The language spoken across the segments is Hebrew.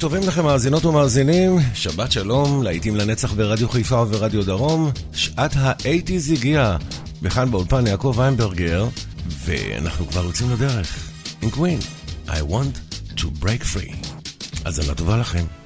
טובים לכם מאזינות ומאזינים, שבת שלום, להיטים לנצח ברדיו חיפה וברדיו דרום, שעת האייטיז הגיעה, וכאן באולפן יעקב איינברגר, ואנחנו כבר יוצאים לדרך, עם קווין, I want to break free. האזנה טובה לכם.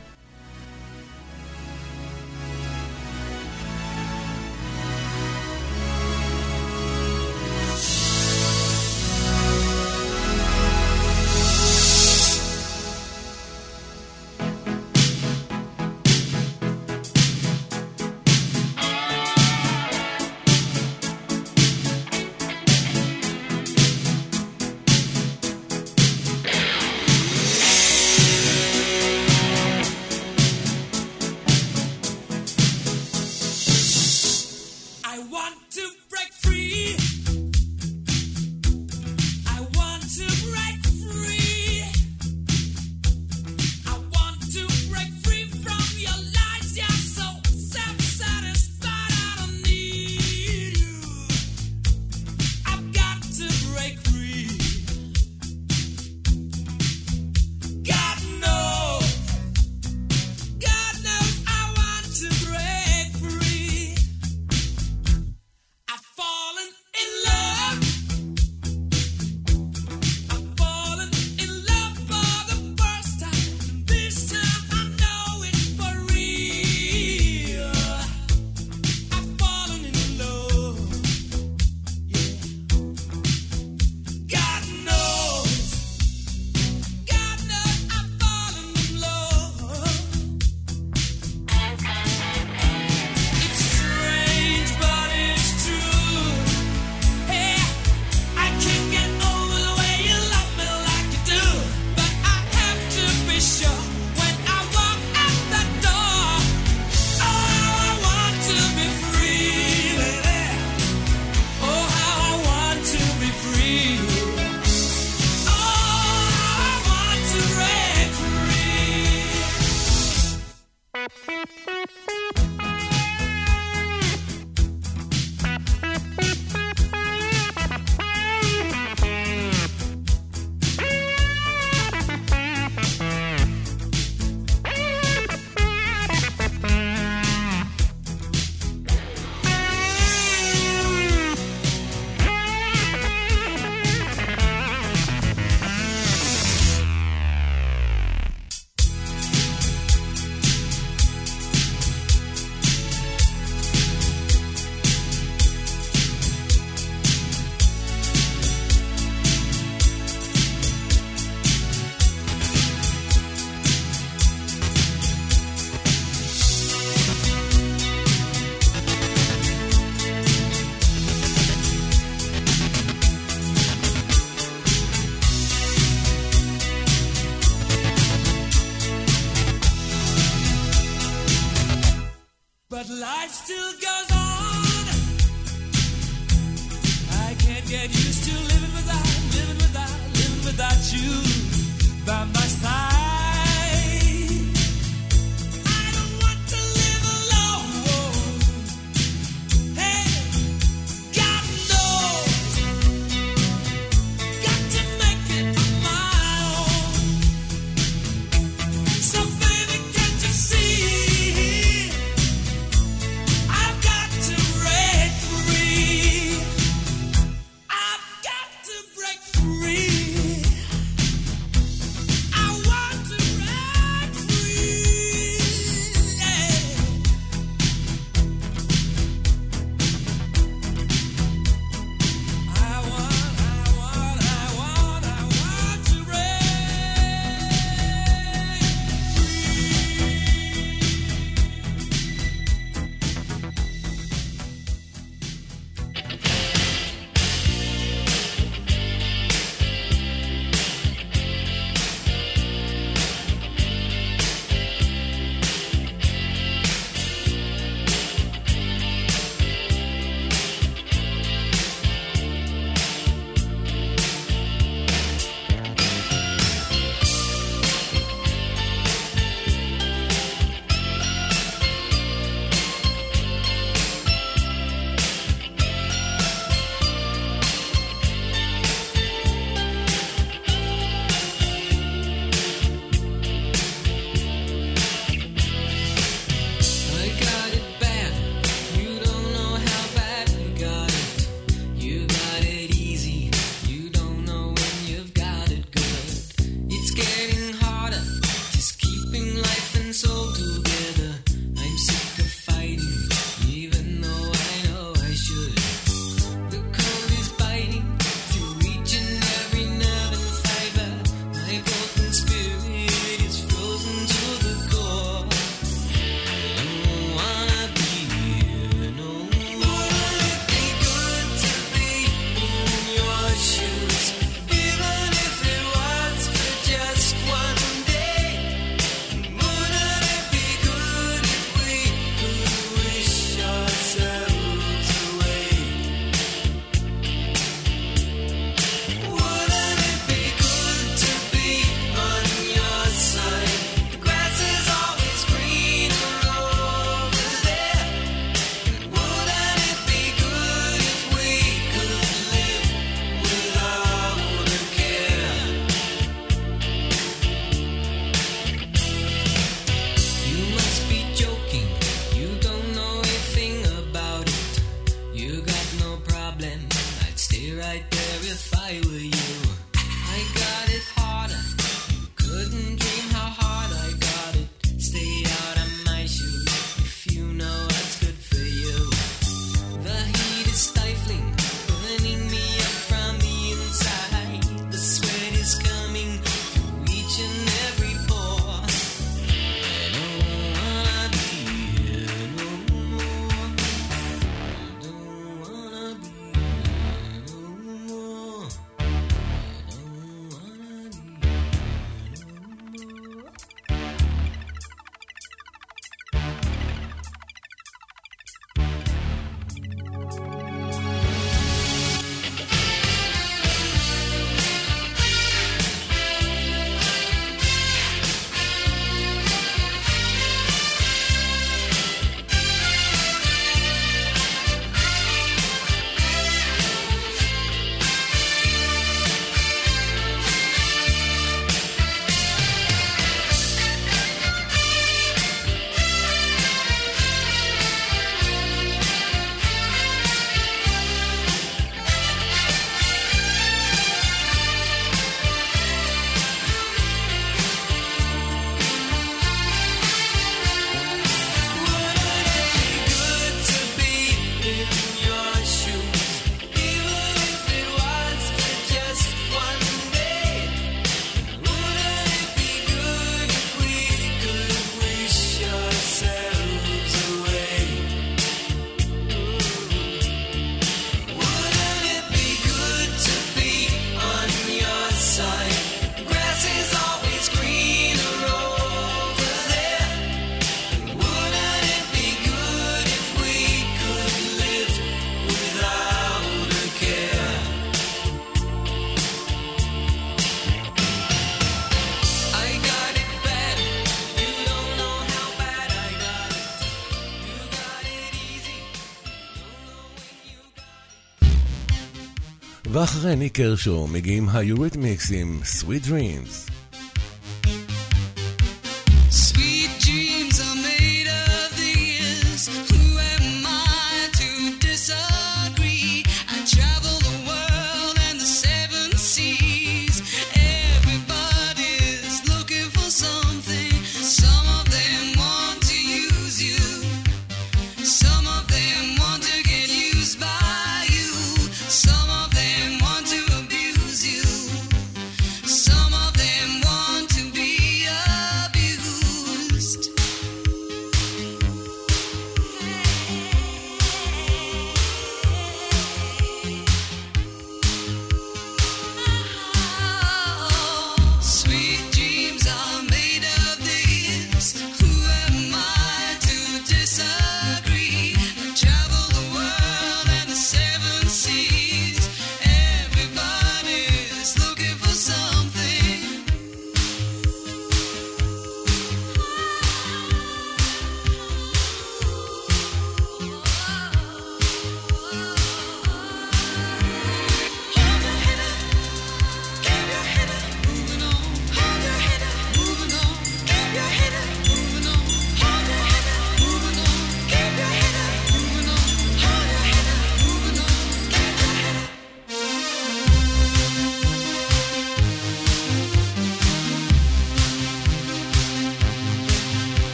ואחרי ניק קרשו מגיעים היוריתמיקס עם Sweet Dreams.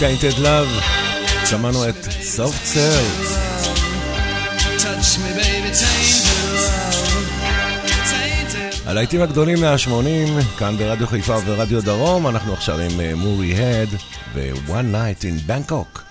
Tainted Love, שמענו את Soft Cell. הלהיטים הגדולים מה-80, כאן ברדיו חיפה ורדיו דרום, אנחנו עכשיו עם אה, מורי הד ו-One Night in Bangkok.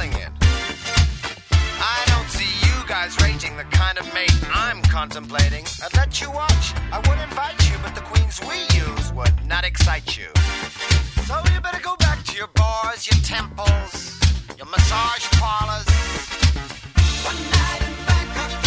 it. I don't see you guys rating the kind of mate I'm contemplating. I'd let you watch, I would invite you, but the queens we use would not excite you. So you better go back to your bars, your temples, your massage parlors. One night in Bangkok.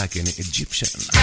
Like an Egyptian.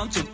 want to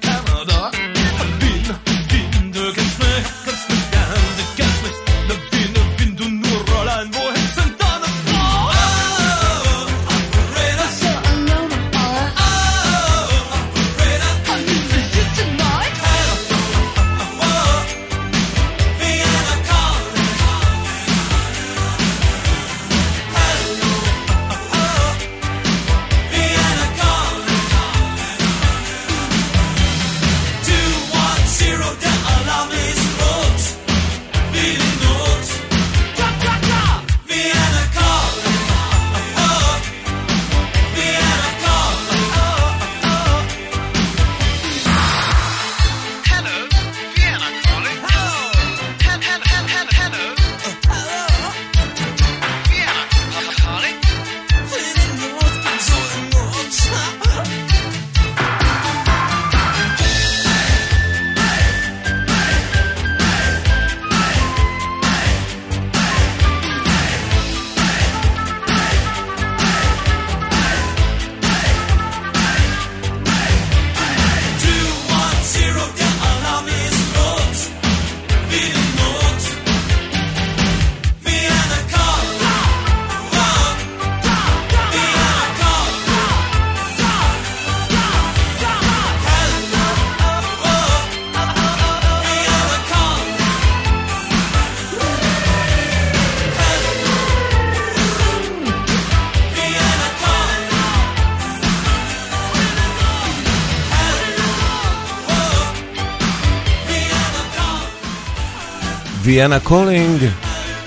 Vienna Calling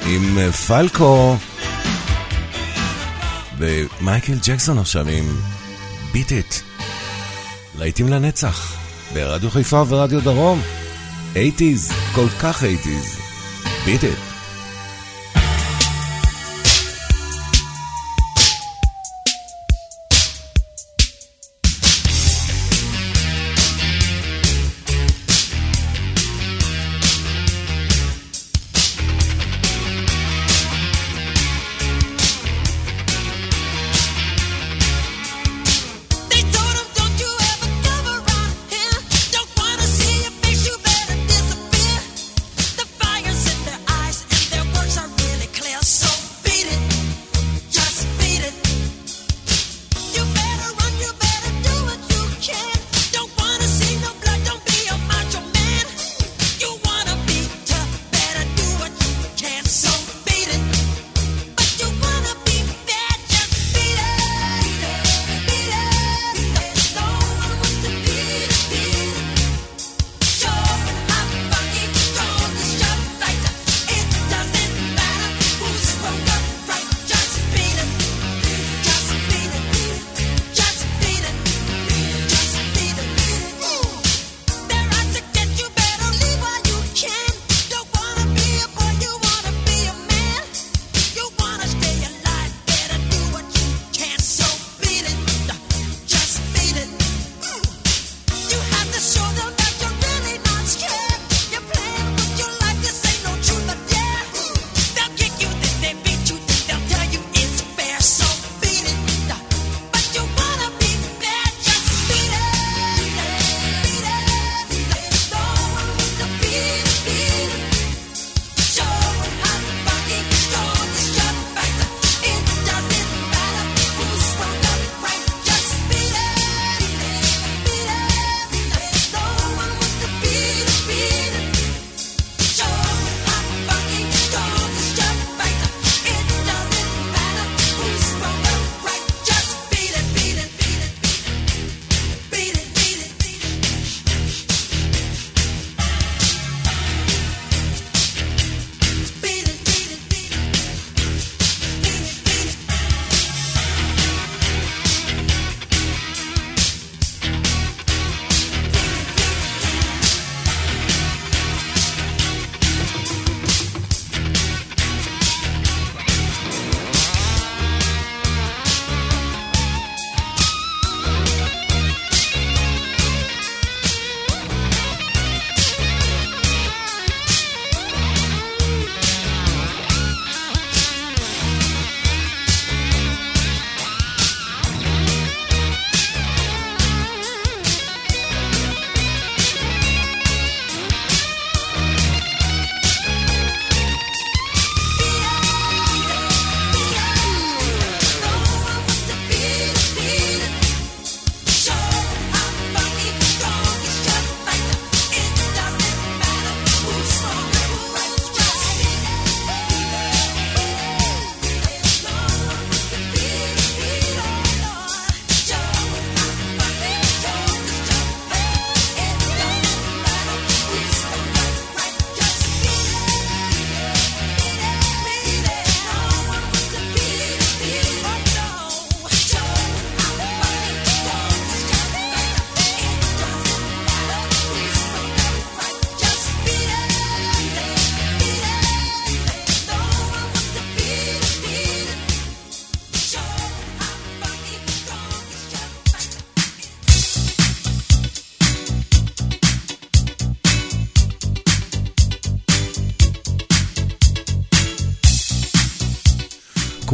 עם אה, פלקו ומייקל ג'קסון עכשיו עם Beat It. להיטים לנצח ברדיו חיפה ורדיו דרום. 80's, כל כך 80's. Beat It.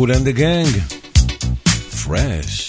cool and the gang. Fresh.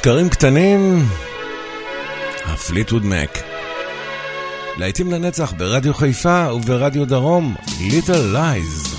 שקרים קטנים, ה Fleetwood Mac. להיטים לנצח ברדיו חיפה וברדיו דרום, Little Lies.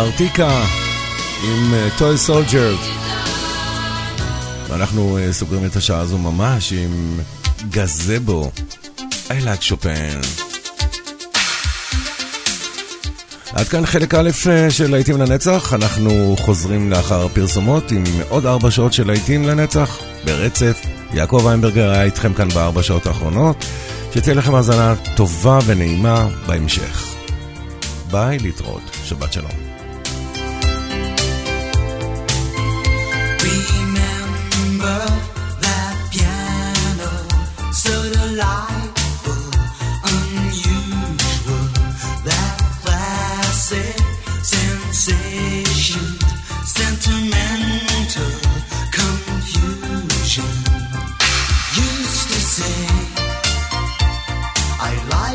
ארטיקה עם אה, טוי סולג'ר. ואנחנו אה, סוגרים את השעה הזו ממש עם גזבו, איילת שופן. עד כאן חלק א' אה, של להיטים לנצח, אנחנו חוזרים לאחר הפרסומות עם עוד ארבע שעות של להיטים לנצח ברצף. יעקב איינברגר היה איתכם כאן בארבע שעות האחרונות. שתהיה לכם האזנה טובה ונעימה בהמשך. ביי, להתראות. שבת שלום.